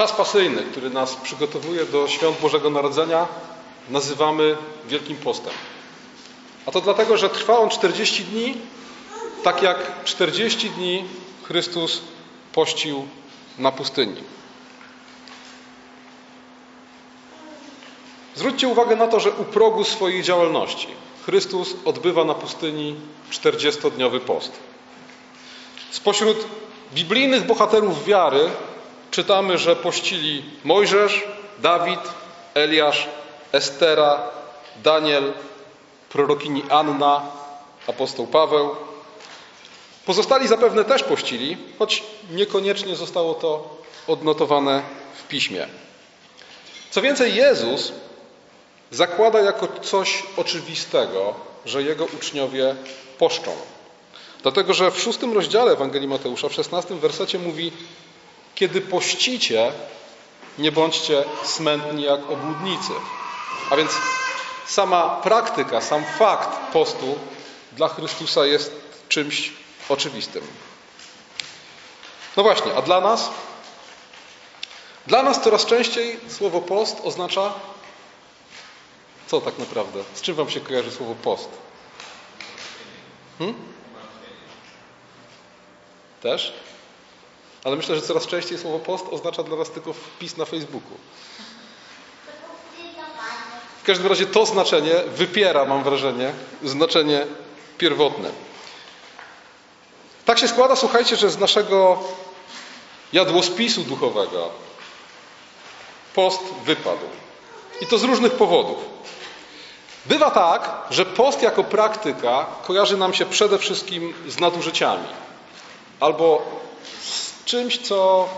Czas pasyjny, który nas przygotowuje do świąt Bożego Narodzenia, nazywamy Wielkim Postem. A to dlatego, że trwa on 40 dni, tak jak 40 dni Chrystus pościł na pustyni. Zwróćcie uwagę na to, że u progu swojej działalności Chrystus odbywa na pustyni 40-dniowy post. Spośród biblijnych bohaterów wiary czytamy, że pościli Mojżesz, Dawid, Eliasz, Estera, Daniel, prorokini Anna, apostoł Paweł. Pozostali zapewne też pościli, choć niekoniecznie zostało to odnotowane w piśmie. Co więcej, Jezus zakłada jako coś oczywistego, że jego uczniowie poszczą. Dlatego, że w szóstym rozdziale Ewangelii Mateusza, w szesnastym wersecie mówi kiedy pościcie, nie bądźcie smętni jak obłudnicy. A więc sama praktyka, sam fakt postu dla Chrystusa jest czymś oczywistym. No właśnie, a dla nas? Dla nas coraz częściej słowo post oznacza co tak naprawdę? Z czym Wam się kojarzy słowo post? Hmm? Też? Ale myślę, że coraz częściej słowo post oznacza dla nas tylko wpis na Facebooku. W każdym razie to znaczenie wypiera, mam wrażenie, znaczenie pierwotne. Tak się składa, słuchajcie, że z naszego jadłospisu duchowego post wypadł. I to z różnych powodów. Bywa tak, że post jako praktyka kojarzy nam się przede wszystkim z nadużyciami albo z czymś, co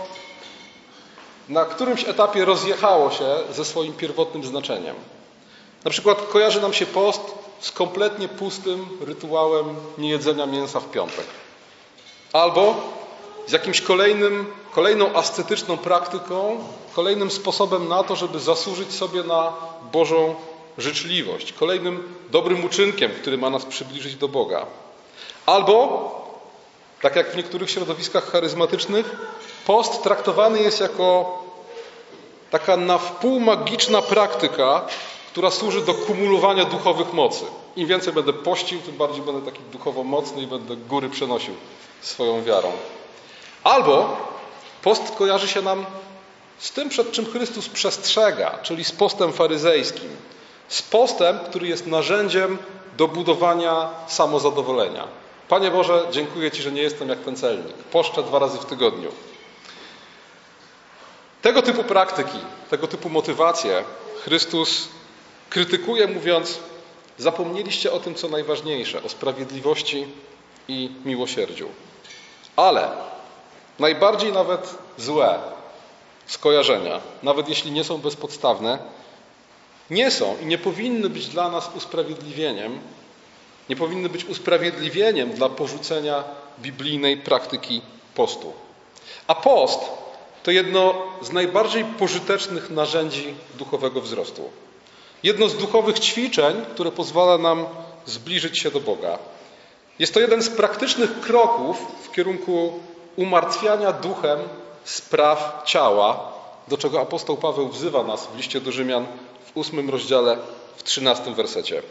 na którymś etapie rozjechało się ze swoim pierwotnym znaczeniem. Na przykład kojarzy nam się post z kompletnie pustym rytuałem niejedzenia mięsa w piątek. Albo z jakimś kolejnym, kolejną ascetyczną praktyką, kolejnym sposobem na to, żeby zasłużyć sobie na Bożą życzliwość, kolejnym dobrym uczynkiem, który ma nas przybliżyć do Boga. Albo, tak jak w niektórych środowiskach charyzmatycznych, post traktowany jest jako taka na wpół magiczna praktyka, która służy do kumulowania duchowych mocy. Im więcej będę pościł, tym bardziej będę taki duchowo mocny i będę góry przenosił swoją wiarą. Albo post kojarzy się nam z tym, przed czym Chrystus przestrzega, czyli z postem faryzejskim. Z postem, który jest narzędziem do budowania samozadowolenia. Panie Boże, dziękuję Ci, że nie jestem jak ten celnik. Poszczę dwa razy w tygodniu. Tego typu praktyki, tego typu motywacje Chrystus krytykuje, mówiąc: Zapomnieliście o tym, co najważniejsze, o sprawiedliwości i miłosierdziu. Ale najbardziej nawet złe skojarzenia, nawet jeśli nie są bezpodstawne, nie są i nie powinny być dla nas usprawiedliwieniem, nie powinny być usprawiedliwieniem dla porzucenia biblijnej praktyki postu. A post to jedno z najbardziej pożytecznych narzędzi duchowego wzrostu. Jedno z duchowych ćwiczeń, które pozwala nam zbliżyć się do Boga. Jest to jeden z praktycznych kroków w kierunku umartwiania duchem spraw ciała, do czego apostoł Paweł wzywa nas w liście do Rzymian w ósmym rozdziale, w trzynastym wersecie.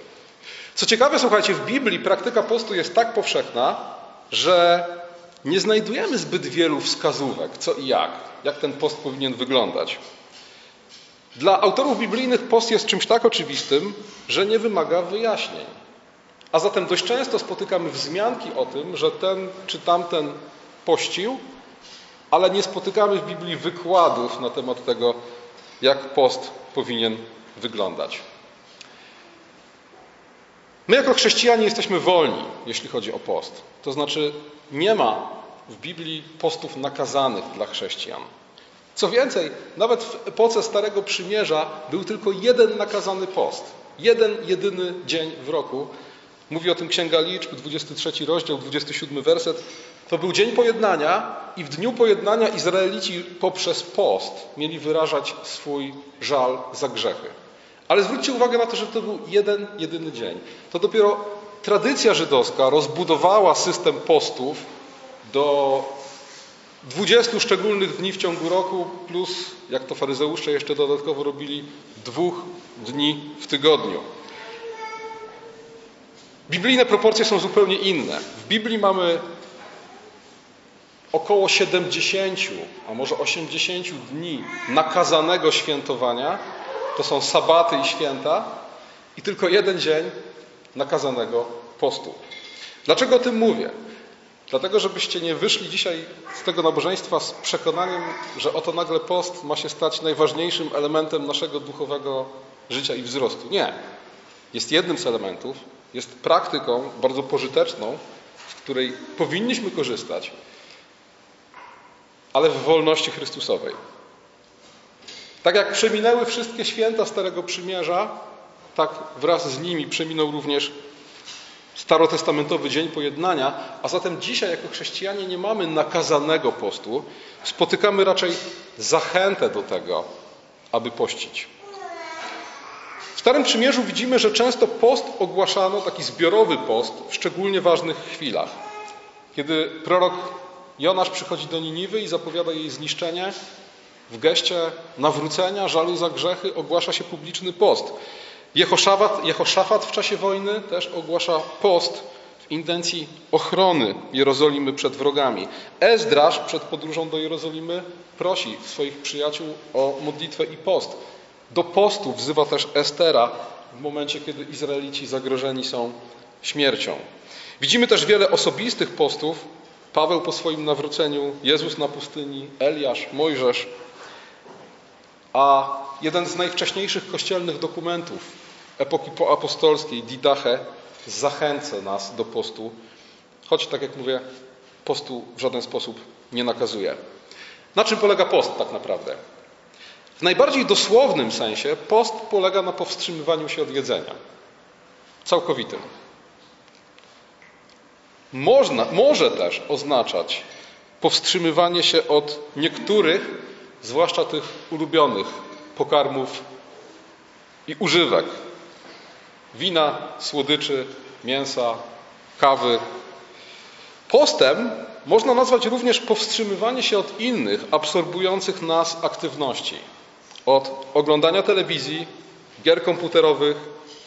Co ciekawe, słuchajcie, w Biblii praktyka postu jest tak powszechna, że nie znajdujemy zbyt wielu wskazówek, co i jak, jak ten post powinien wyglądać. Dla autorów biblijnych post jest czymś tak oczywistym, że nie wymaga wyjaśnień. A zatem dość często spotykamy wzmianki o tym, że ten czy tamten pościł, ale nie spotykamy w Biblii wykładów na temat tego, jak post powinien wyglądać. My, jako chrześcijanie, jesteśmy wolni, jeśli chodzi o post. To znaczy, nie ma w Biblii postów nakazanych dla chrześcijan. Co więcej, nawet w epoce Starego Przymierza był tylko jeden nakazany post. Jeden, jedyny dzień w roku. Mówi o tym Księga Liczb, 23 rozdział, 27 werset. To był dzień pojednania i w dniu pojednania Izraelici poprzez post mieli wyrażać swój żal za grzechy. Ale zwróćcie uwagę na to, że to był jeden, jedyny dzień. To dopiero tradycja żydowska rozbudowała system postów do 20 szczególnych dni w ciągu roku, plus, jak to faryzeusze jeszcze dodatkowo robili, dwóch dni w tygodniu. Biblijne proporcje są zupełnie inne. W Biblii mamy około 70, a może 80 dni nakazanego świętowania. To są sabaty i święta. I tylko jeden dzień nakazanego postu. Dlaczego o tym mówię? Dlatego, żebyście nie wyszli dzisiaj z tego nabożeństwa z przekonaniem, że oto nagle post ma się stać najważniejszym elementem naszego duchowego życia i wzrostu. Nie. Jest jednym z elementów, jest praktyką bardzo pożyteczną, z której powinniśmy korzystać, ale w wolności Chrystusowej. Tak jak przeminęły wszystkie święta Starego Przymierza, tak wraz z nimi przeminął również starotestamentowy Dzień Pojednania, a zatem dzisiaj jako chrześcijanie nie mamy nakazanego postu, spotykamy raczej zachętę do tego, aby pościć. W Starym Przymierzu widzimy, że często post ogłaszano, taki zbiorowy post, w szczególnie ważnych chwilach. Kiedy prorok Jonasz przychodzi do Niniwy i zapowiada jej zniszczenie, w geście nawrócenia, żalu za grzechy ogłasza się publiczny post. Jehoszafat, Jehoszafat w czasie wojny też ogłasza post w intencji ochrony Jerozolimy przed wrogami. Ezdrasz przed podróżą do Jerozolimy prosi swoich przyjaciół o modlitwę i post. Do postu wzywa też Estera w momencie, kiedy Izraelici zagrożeni są śmiercią. Widzimy też wiele osobistych postów. Paweł po swoim nawróceniu, Jezus na pustyni, Eliasz, Mojżesz. A jeden z najwcześniejszych kościelnych dokumentów epoki poapostolskiej, Didache, zachęca nas do postu, choć, tak jak mówię, postu w żaden sposób nie nakazuje. Na czym polega post tak naprawdę? W najbardziej dosłownym sensie post polega na powstrzymywaniu się od jedzenia. Całkowitym. Można, może też oznaczać powstrzymywanie się od niektórych, zwłaszcza tych ulubionych pokarmów i używek. Wina, słodyczy, mięsa, kawy. Postem można nazwać również powstrzymywanie się od innych absorbujących nas aktywności. Od oglądania telewizji, gier komputerowych,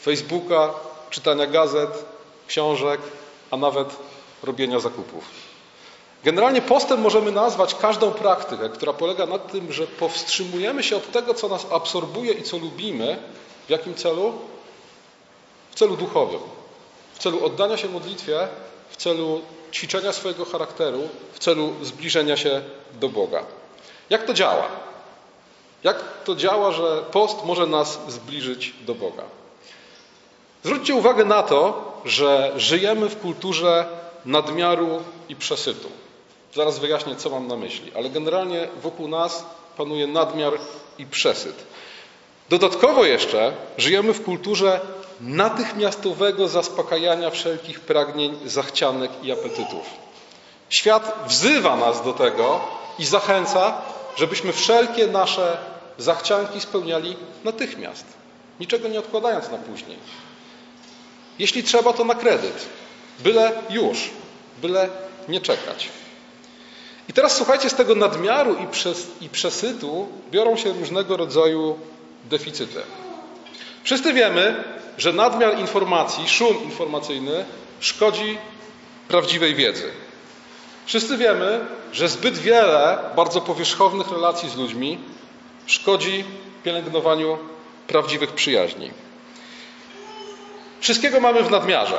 Facebooka, czytania gazet, książek, a nawet robienia zakupów. Generalnie postem możemy nazwać każdą praktykę, która polega na tym, że powstrzymujemy się od tego, co nas absorbuje i co lubimy. W jakim celu? W celu duchowym. W celu oddania się modlitwie, w celu ćwiczenia swojego charakteru, w celu zbliżenia się do Boga. Jak to działa? Jak to działa, że post może nas zbliżyć do Boga? Zwróćcie uwagę na to, że żyjemy w kulturze nadmiaru i przesytu. Zaraz wyjaśnię, co mam na myśli, ale generalnie wokół nas panuje nadmiar i przesyt. Dodatkowo jeszcze żyjemy w kulturze natychmiastowego zaspokajania wszelkich pragnień, zachcianek i apetytów. Świat wzywa nas do tego i zachęca, żebyśmy wszelkie nasze zachcianki spełniali natychmiast, niczego nie odkładając na później. Jeśli trzeba, to na kredyt, byle już, byle nie czekać. I teraz słuchajcie, z tego nadmiaru i, przes i przesytu biorą się różnego rodzaju deficyty. Wszyscy wiemy, że nadmiar informacji, szum informacyjny szkodzi prawdziwej wiedzy. Wszyscy wiemy, że zbyt wiele bardzo powierzchownych relacji z ludźmi szkodzi pielęgnowaniu prawdziwych przyjaźni. Wszystkiego mamy w nadmiarze.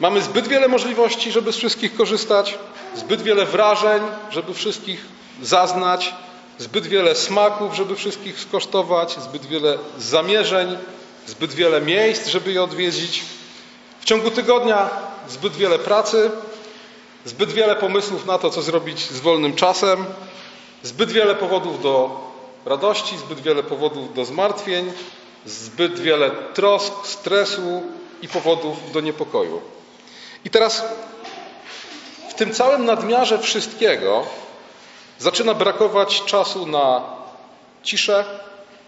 Mamy zbyt wiele możliwości, żeby z wszystkich korzystać, zbyt wiele wrażeń, żeby wszystkich zaznać, zbyt wiele smaków, żeby wszystkich skosztować, zbyt wiele zamierzeń, zbyt wiele miejsc, żeby je odwiedzić. W ciągu tygodnia zbyt wiele pracy, zbyt wiele pomysłów na to, co zrobić z wolnym czasem, zbyt wiele powodów do radości, zbyt wiele powodów do zmartwień, zbyt wiele trosk, stresu i powodów do niepokoju. I teraz w tym całym nadmiarze wszystkiego zaczyna brakować czasu na ciszę,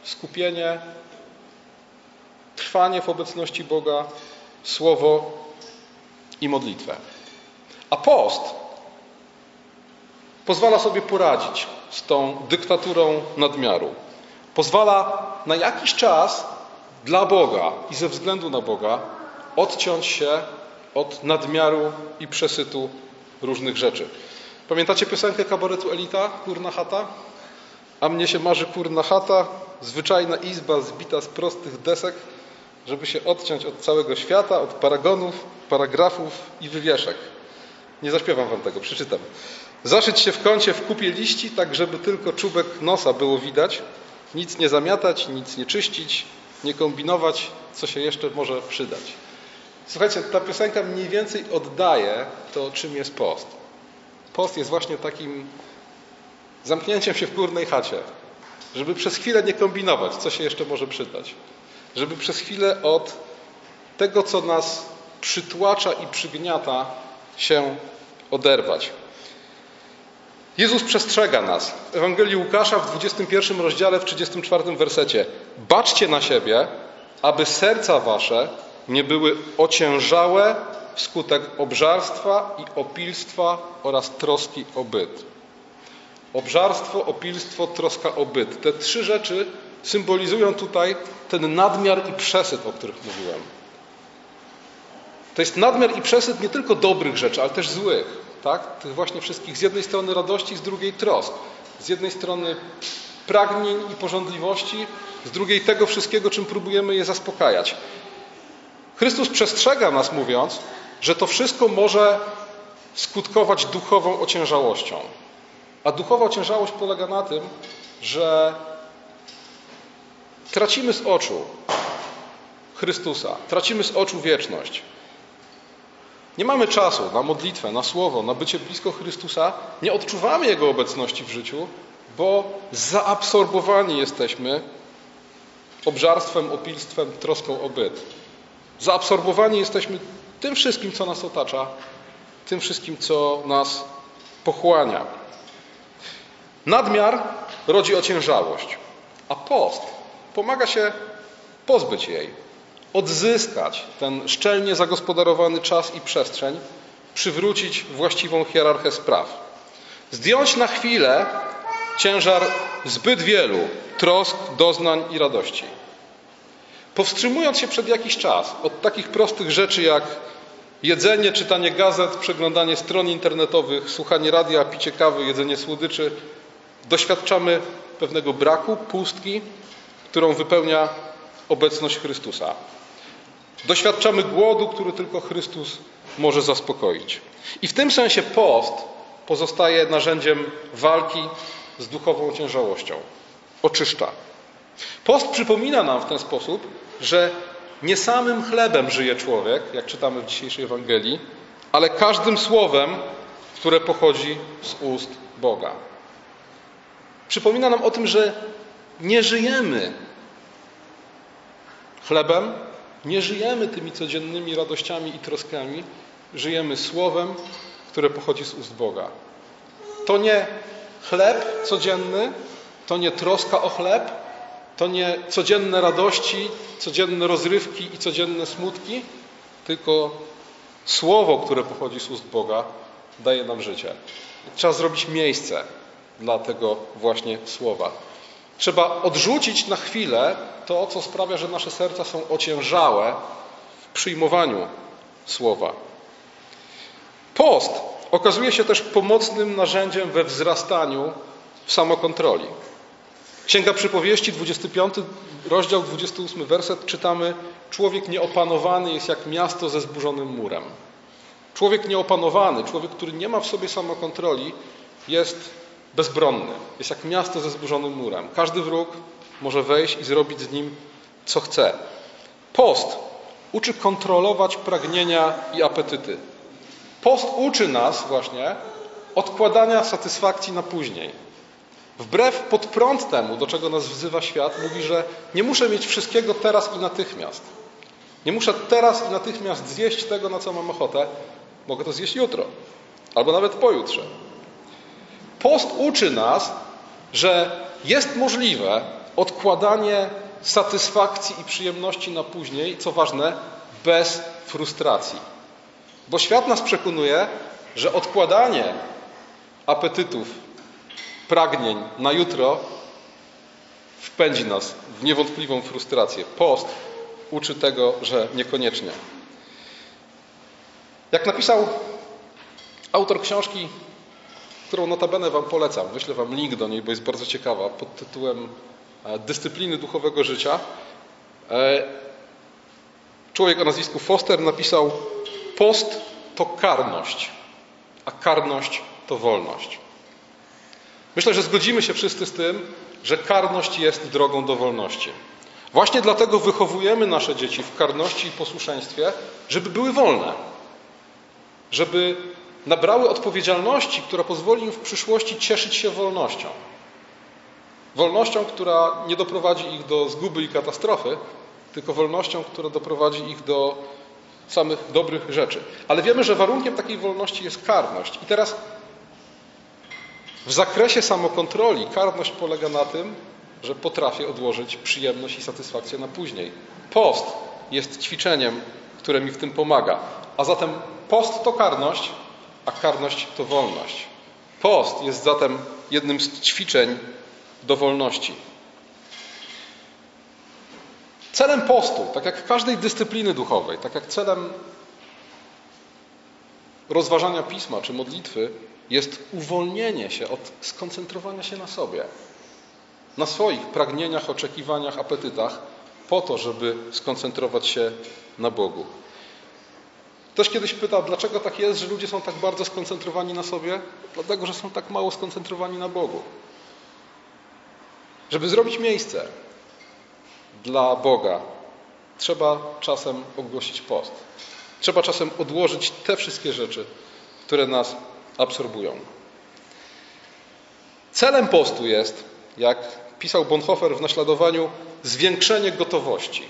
skupienie, trwanie w obecności Boga, słowo i modlitwę. A post pozwala sobie poradzić z tą dyktaturą nadmiaru. Pozwala na jakiś czas dla Boga i ze względu na Boga odciąć się od nadmiaru i przesytu różnych rzeczy. Pamiętacie piosenkę kabaretu Elita, Kurna chata? A mnie się marzy kurna chata, zwyczajna izba zbita z prostych desek, żeby się odciąć od całego świata, od paragonów, paragrafów i wywieszek. Nie zaśpiewam wam tego, przeczytam. Zaszyć się w kącie w kupie liści, tak żeby tylko czubek nosa było widać, nic nie zamiatać, nic nie czyścić, nie kombinować, co się jeszcze może przydać. Słuchajcie, ta piosenka mniej więcej oddaje to, czym jest post. Post jest właśnie takim zamknięciem się w górnej chacie, żeby przez chwilę nie kombinować, co się jeszcze może przydać. Żeby przez chwilę od tego, co nas przytłacza i przygniata, się oderwać. Jezus przestrzega nas. W Ewangelii Łukasza w 21 rozdziale, w 34 wersecie. Baczcie na siebie, aby serca wasze nie były ociężałe wskutek obżarstwa i opilstwa oraz troski o byt. Obżarstwo, opilstwo, troska o byt. Te trzy rzeczy symbolizują tutaj ten nadmiar i przesyt, o których mówiłem. To jest nadmiar i przesyt nie tylko dobrych rzeczy, ale też złych. Tak? Tych właśnie wszystkich z jednej strony radości, z drugiej trosk. Z jednej strony pragnień i porządliwości, z drugiej tego wszystkiego, czym próbujemy je zaspokajać. Chrystus przestrzega nas, mówiąc, że to wszystko może skutkować duchową ociężałością. A duchowa ociężałość polega na tym, że tracimy z oczu Chrystusa, tracimy z oczu wieczność. Nie mamy czasu na modlitwę, na słowo, na bycie blisko Chrystusa, nie odczuwamy Jego obecności w życiu, bo zaabsorbowani jesteśmy obżarstwem, opilstwem, troską o byt. Zaabsorbowani jesteśmy tym wszystkim, co nas otacza, tym wszystkim, co nas pochłania. Nadmiar rodzi ociężałość, a post pomaga się pozbyć jej, odzyskać ten szczelnie zagospodarowany czas i przestrzeń, przywrócić właściwą hierarchię spraw. Zdjąć na chwilę ciężar zbyt wielu trosk, doznań i radości. Powstrzymując się przed jakiś czas od takich prostych rzeczy jak jedzenie, czytanie gazet, przeglądanie stron internetowych, słuchanie radia, picie kawy, jedzenie słodyczy, doświadczamy pewnego braku, pustki, którą wypełnia obecność Chrystusa. Doświadczamy głodu, który tylko Chrystus może zaspokoić. I w tym sensie post pozostaje narzędziem walki z duchową ciężałością. Oczyszcza. Post przypomina nam w ten sposób, że nie samym chlebem żyje człowiek, jak czytamy w dzisiejszej Ewangelii, ale każdym słowem, które pochodzi z ust Boga. Przypomina nam o tym, że nie żyjemy chlebem, nie żyjemy tymi codziennymi radościami i troskami, żyjemy słowem, które pochodzi z ust Boga. To nie chleb codzienny, to nie troska o chleb, to nie codzienne radości, codzienne rozrywki i codzienne smutki, tylko słowo, które pochodzi z ust Boga, daje nam życie. Trzeba zrobić miejsce dla tego właśnie słowa. Trzeba odrzucić na chwilę to, co sprawia, że nasze serca są ociężałe w przyjmowaniu słowa. Post okazuje się też pomocnym narzędziem we wzrastaniu w samokontroli. Księga Przypowieści, 25 rozdział, 28 werset czytamy: Człowiek nieopanowany jest jak miasto ze zburzonym murem. Człowiek nieopanowany, człowiek, który nie ma w sobie samokontroli, jest bezbronny. Jest jak miasto ze zburzonym murem. Każdy wróg może wejść i zrobić z nim, co chce. Post uczy kontrolować pragnienia i apetyty. Post uczy nas właśnie odkładania satysfakcji na później. Wbrew podprąd temu, do czego nas wzywa świat, mówi, że nie muszę mieć wszystkiego teraz i natychmiast. Nie muszę teraz i natychmiast zjeść tego, na co mam ochotę. Mogę to zjeść jutro, albo nawet pojutrze. Post uczy nas, że jest możliwe odkładanie satysfakcji i przyjemności na później, co ważne, bez frustracji. Bo świat nas przekonuje, że odkładanie apetytów, pragnień na jutro wpędzi nas w niewątpliwą frustrację. Post uczy tego, że niekoniecznie. Jak napisał autor książki, którą notabene Wam polecam, wyślę Wam link do niej, bo jest bardzo ciekawa, pod tytułem e, Dyscypliny duchowego życia. E, człowiek o nazwisku Foster napisał: Post to karność, a karność to wolność. Myślę, że zgodzimy się wszyscy z tym, że karność jest drogą do wolności. Właśnie dlatego wychowujemy nasze dzieci w karności i posłuszeństwie, żeby były wolne, żeby nabrały odpowiedzialności, która pozwoli im w przyszłości cieszyć się wolnością. Wolnością, która nie doprowadzi ich do zguby i katastrofy, tylko wolnością, która doprowadzi ich do samych dobrych rzeczy. Ale wiemy, że warunkiem takiej wolności jest karność. I teraz w zakresie samokontroli karność polega na tym, że potrafię odłożyć przyjemność i satysfakcję na później. Post jest ćwiczeniem, które mi w tym pomaga. A zatem post to karność, a karność to wolność. Post jest zatem jednym z ćwiczeń do wolności. Celem postu, tak jak każdej dyscypliny duchowej, tak jak celem rozważania pisma czy modlitwy, jest uwolnienie się od skoncentrowania się na sobie, na swoich pragnieniach, oczekiwaniach, apetytach, po to, żeby skoncentrować się na Bogu. Ktoś kiedyś pytał, dlaczego tak jest, że ludzie są tak bardzo skoncentrowani na sobie? Dlatego, że są tak mało skoncentrowani na Bogu. Żeby zrobić miejsce dla Boga, trzeba czasem ogłosić post. Trzeba czasem odłożyć te wszystkie rzeczy, które nas absorbują. Celem postu jest, jak pisał Bonhoeffer w naśladowaniu, zwiększenie gotowości.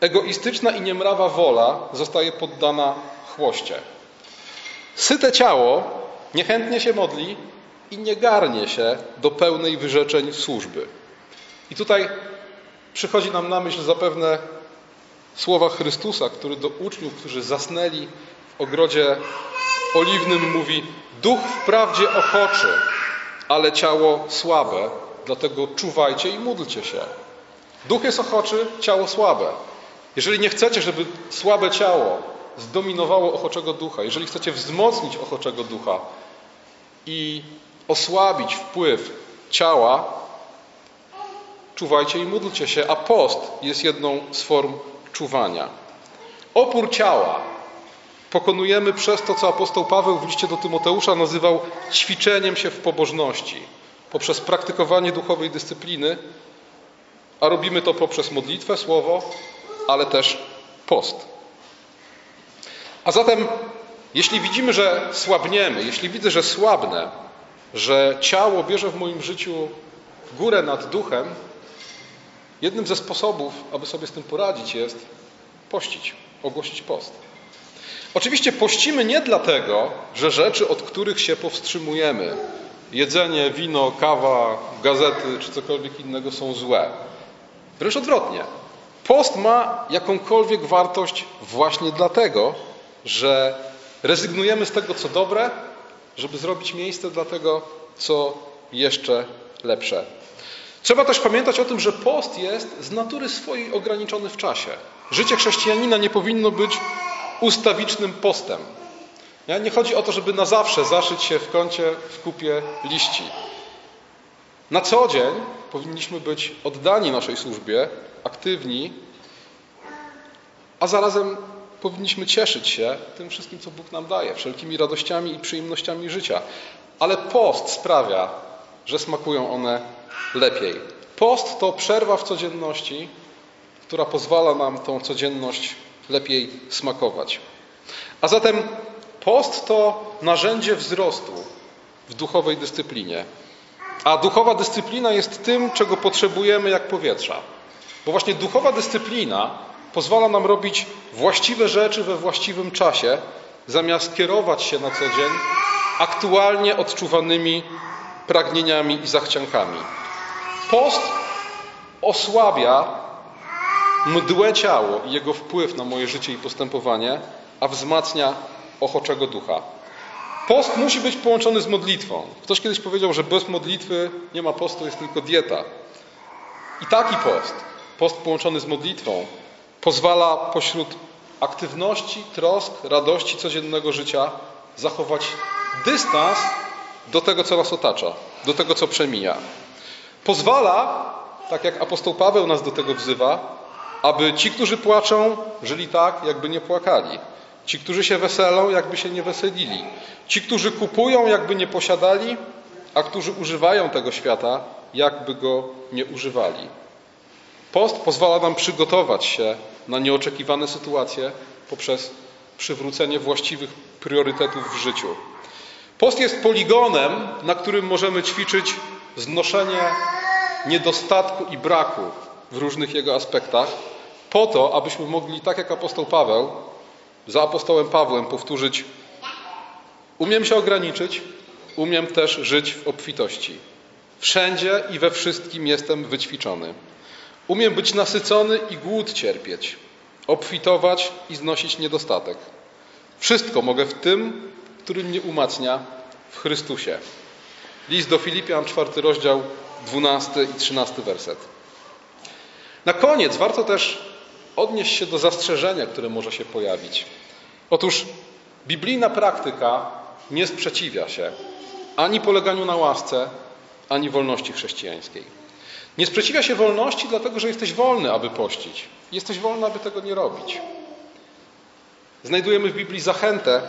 Egoistyczna i niemrawa wola zostaje poddana chłoście. Syte ciało niechętnie się modli i nie garnie się do pełnej wyrzeczeń służby. I tutaj przychodzi nam na myśl zapewne słowa Chrystusa, który do uczniów, którzy zasnęli w ogrodzie oliwnym mówi: Duch wprawdzie ochoczy, ale ciało słabe, dlatego czuwajcie i módlcie się. Duch jest ochoczy, ciało słabe. Jeżeli nie chcecie, żeby słabe ciało zdominowało ochoczego ducha, jeżeli chcecie wzmocnić ochoczego ducha i osłabić wpływ ciała, czuwajcie i módlcie się, a post jest jedną z form czuwania. Opór ciała pokonujemy przez to, co apostoł Paweł w liście do Tymoteusza nazywał ćwiczeniem się w pobożności, poprzez praktykowanie duchowej dyscypliny, a robimy to poprzez modlitwę, słowo, ale też post. A zatem, jeśli widzimy, że słabniemy, jeśli widzę, że słabnę, że ciało bierze w moim życiu górę nad duchem, jednym ze sposobów, aby sobie z tym poradzić, jest pościć, ogłosić post. Oczywiście pościmy nie dlatego, że rzeczy, od których się powstrzymujemy, jedzenie, wino, kawa, gazety czy cokolwiek innego są złe. Wręcz odwrotnie. Post ma jakąkolwiek wartość właśnie dlatego, że rezygnujemy z tego, co dobre, żeby zrobić miejsce dla tego, co jeszcze lepsze. Trzeba też pamiętać o tym, że post jest z natury swojej ograniczony w czasie. Życie chrześcijanina nie powinno być ustawicznym postem. Nie chodzi o to, żeby na zawsze zaszyć się w kącie w kupie liści. Na co dzień powinniśmy być oddani naszej służbie, aktywni, a zarazem powinniśmy cieszyć się tym wszystkim, co Bóg nam daje, wszelkimi radościami i przyjemnościami życia. Ale post sprawia, że smakują one lepiej. Post to przerwa w codzienności, która pozwala nam tą codzienność lepiej smakować. A zatem post to narzędzie wzrostu w duchowej dyscyplinie. A duchowa dyscyplina jest tym, czego potrzebujemy jak powietrza. Bo właśnie duchowa dyscyplina pozwala nam robić właściwe rzeczy we właściwym czasie, zamiast kierować się na co dzień aktualnie odczuwanymi pragnieniami i zachciankami. Post osłabia mdłe ciało i jego wpływ na moje życie i postępowanie, a wzmacnia ochoczego ducha. Post musi być połączony z modlitwą. Ktoś kiedyś powiedział, że bez modlitwy nie ma postu, jest tylko dieta. I taki post, post połączony z modlitwą, pozwala pośród aktywności, trosk, radości codziennego życia zachować dystans do tego, co nas otacza, do tego, co przemija. Pozwala, tak jak apostoł Paweł nas do tego wzywa, aby ci, którzy płaczą, żyli tak, jakby nie płakali. Ci, którzy się weselą, jakby się nie weselili. Ci, którzy kupują, jakby nie posiadali, a którzy używają tego świata, jakby go nie używali. Post pozwala nam przygotować się na nieoczekiwane sytuacje poprzez przywrócenie właściwych priorytetów w życiu. Post jest poligonem, na którym możemy ćwiczyć znoszenie niedostatku i braku w różnych jego aspektach, po to, abyśmy mogli, tak jak apostoł Paweł, za apostołem Pawłem powtórzyć: Umiem się ograniczyć, umiem też żyć w obfitości. Wszędzie i we wszystkim jestem wyćwiczony. Umiem być nasycony i głód cierpieć, obfitować i znosić niedostatek. Wszystko mogę w tym, który mnie umacnia w Chrystusie. List do Filipian, czwarty rozdział, dwunasty i trzynasty werset. Na koniec warto też odnieść się do zastrzeżenia, które może się pojawić. Otóż biblijna praktyka nie sprzeciwia się ani poleganiu na łasce, ani wolności chrześcijańskiej. Nie sprzeciwia się wolności, dlatego że jesteś wolny, aby pościć. Jesteś wolny, aby tego nie robić. Znajdujemy w Biblii zachętę,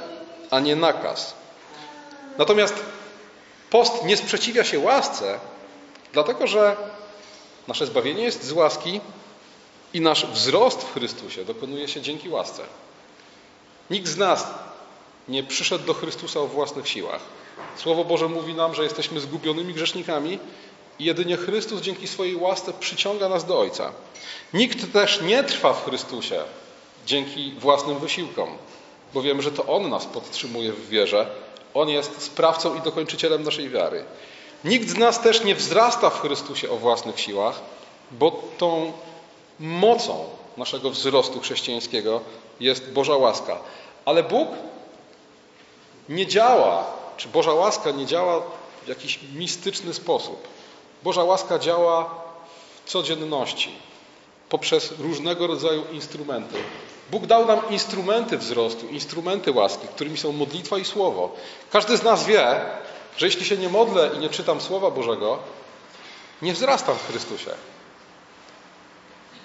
a nie nakaz. Natomiast post nie sprzeciwia się łasce, dlatego że nasze zbawienie jest z łaski i nasz wzrost w Chrystusie dokonuje się dzięki łasce. Nikt z nas nie przyszedł do Chrystusa o własnych siłach. Słowo Boże mówi nam, że jesteśmy zgubionymi grzesznikami i jedynie Chrystus dzięki swojej łasce przyciąga nas do Ojca. Nikt też nie trwa w Chrystusie dzięki własnym wysiłkom, bo wiemy, że to On nas podtrzymuje w wierze. On jest sprawcą i dokończycielem naszej wiary. Nikt z nas też nie wzrasta w Chrystusie o własnych siłach, bo tą mocą naszego wzrostu chrześcijańskiego jest Boża łaska. Ale Bóg nie działa, czy Boża łaska nie działa w jakiś mistyczny sposób. Boża łaska działa w codzienności, poprzez różnego rodzaju instrumenty. Bóg dał nam instrumenty wzrostu, instrumenty łaski, którymi są modlitwa i słowo. Każdy z nas wie, że jeśli się nie modlę i nie czytam Słowa Bożego, nie wzrastam w Chrystusie.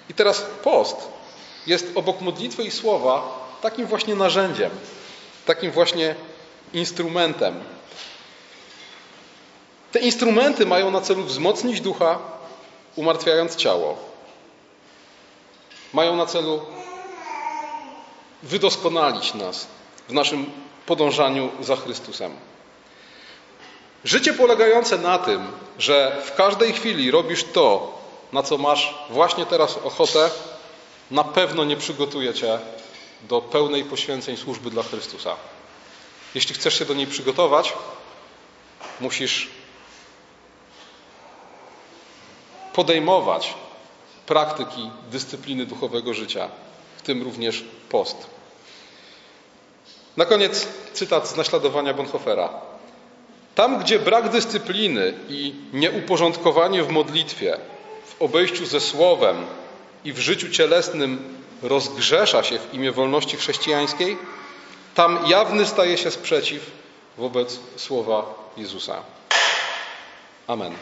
I teraz post jest obok modlitwy i słowa takim właśnie narzędziem, takim właśnie instrumentem. Te instrumenty mają na celu wzmocnić ducha, umartwiając ciało. Mają na celu wydoskonalić nas w naszym podążaniu za Chrystusem. Życie polegające na tym, że w każdej chwili robisz to, na co masz właśnie teraz ochotę, na pewno nie przygotuje cię do pełnej poświęceń służby dla Chrystusa. Jeśli chcesz się do niej przygotować, musisz podejmować praktyki dyscypliny duchowego życia, w tym również post. Na koniec cytat z naśladowania Bonhoeffera. Tam, gdzie brak dyscypliny i nieuporządkowanie w modlitwie, w obejściu ze słowem i w życiu cielesnym rozgrzesza się w imię wolności chrześcijańskiej, tam jawny staje się sprzeciw wobec słowa Jezusa. Amen.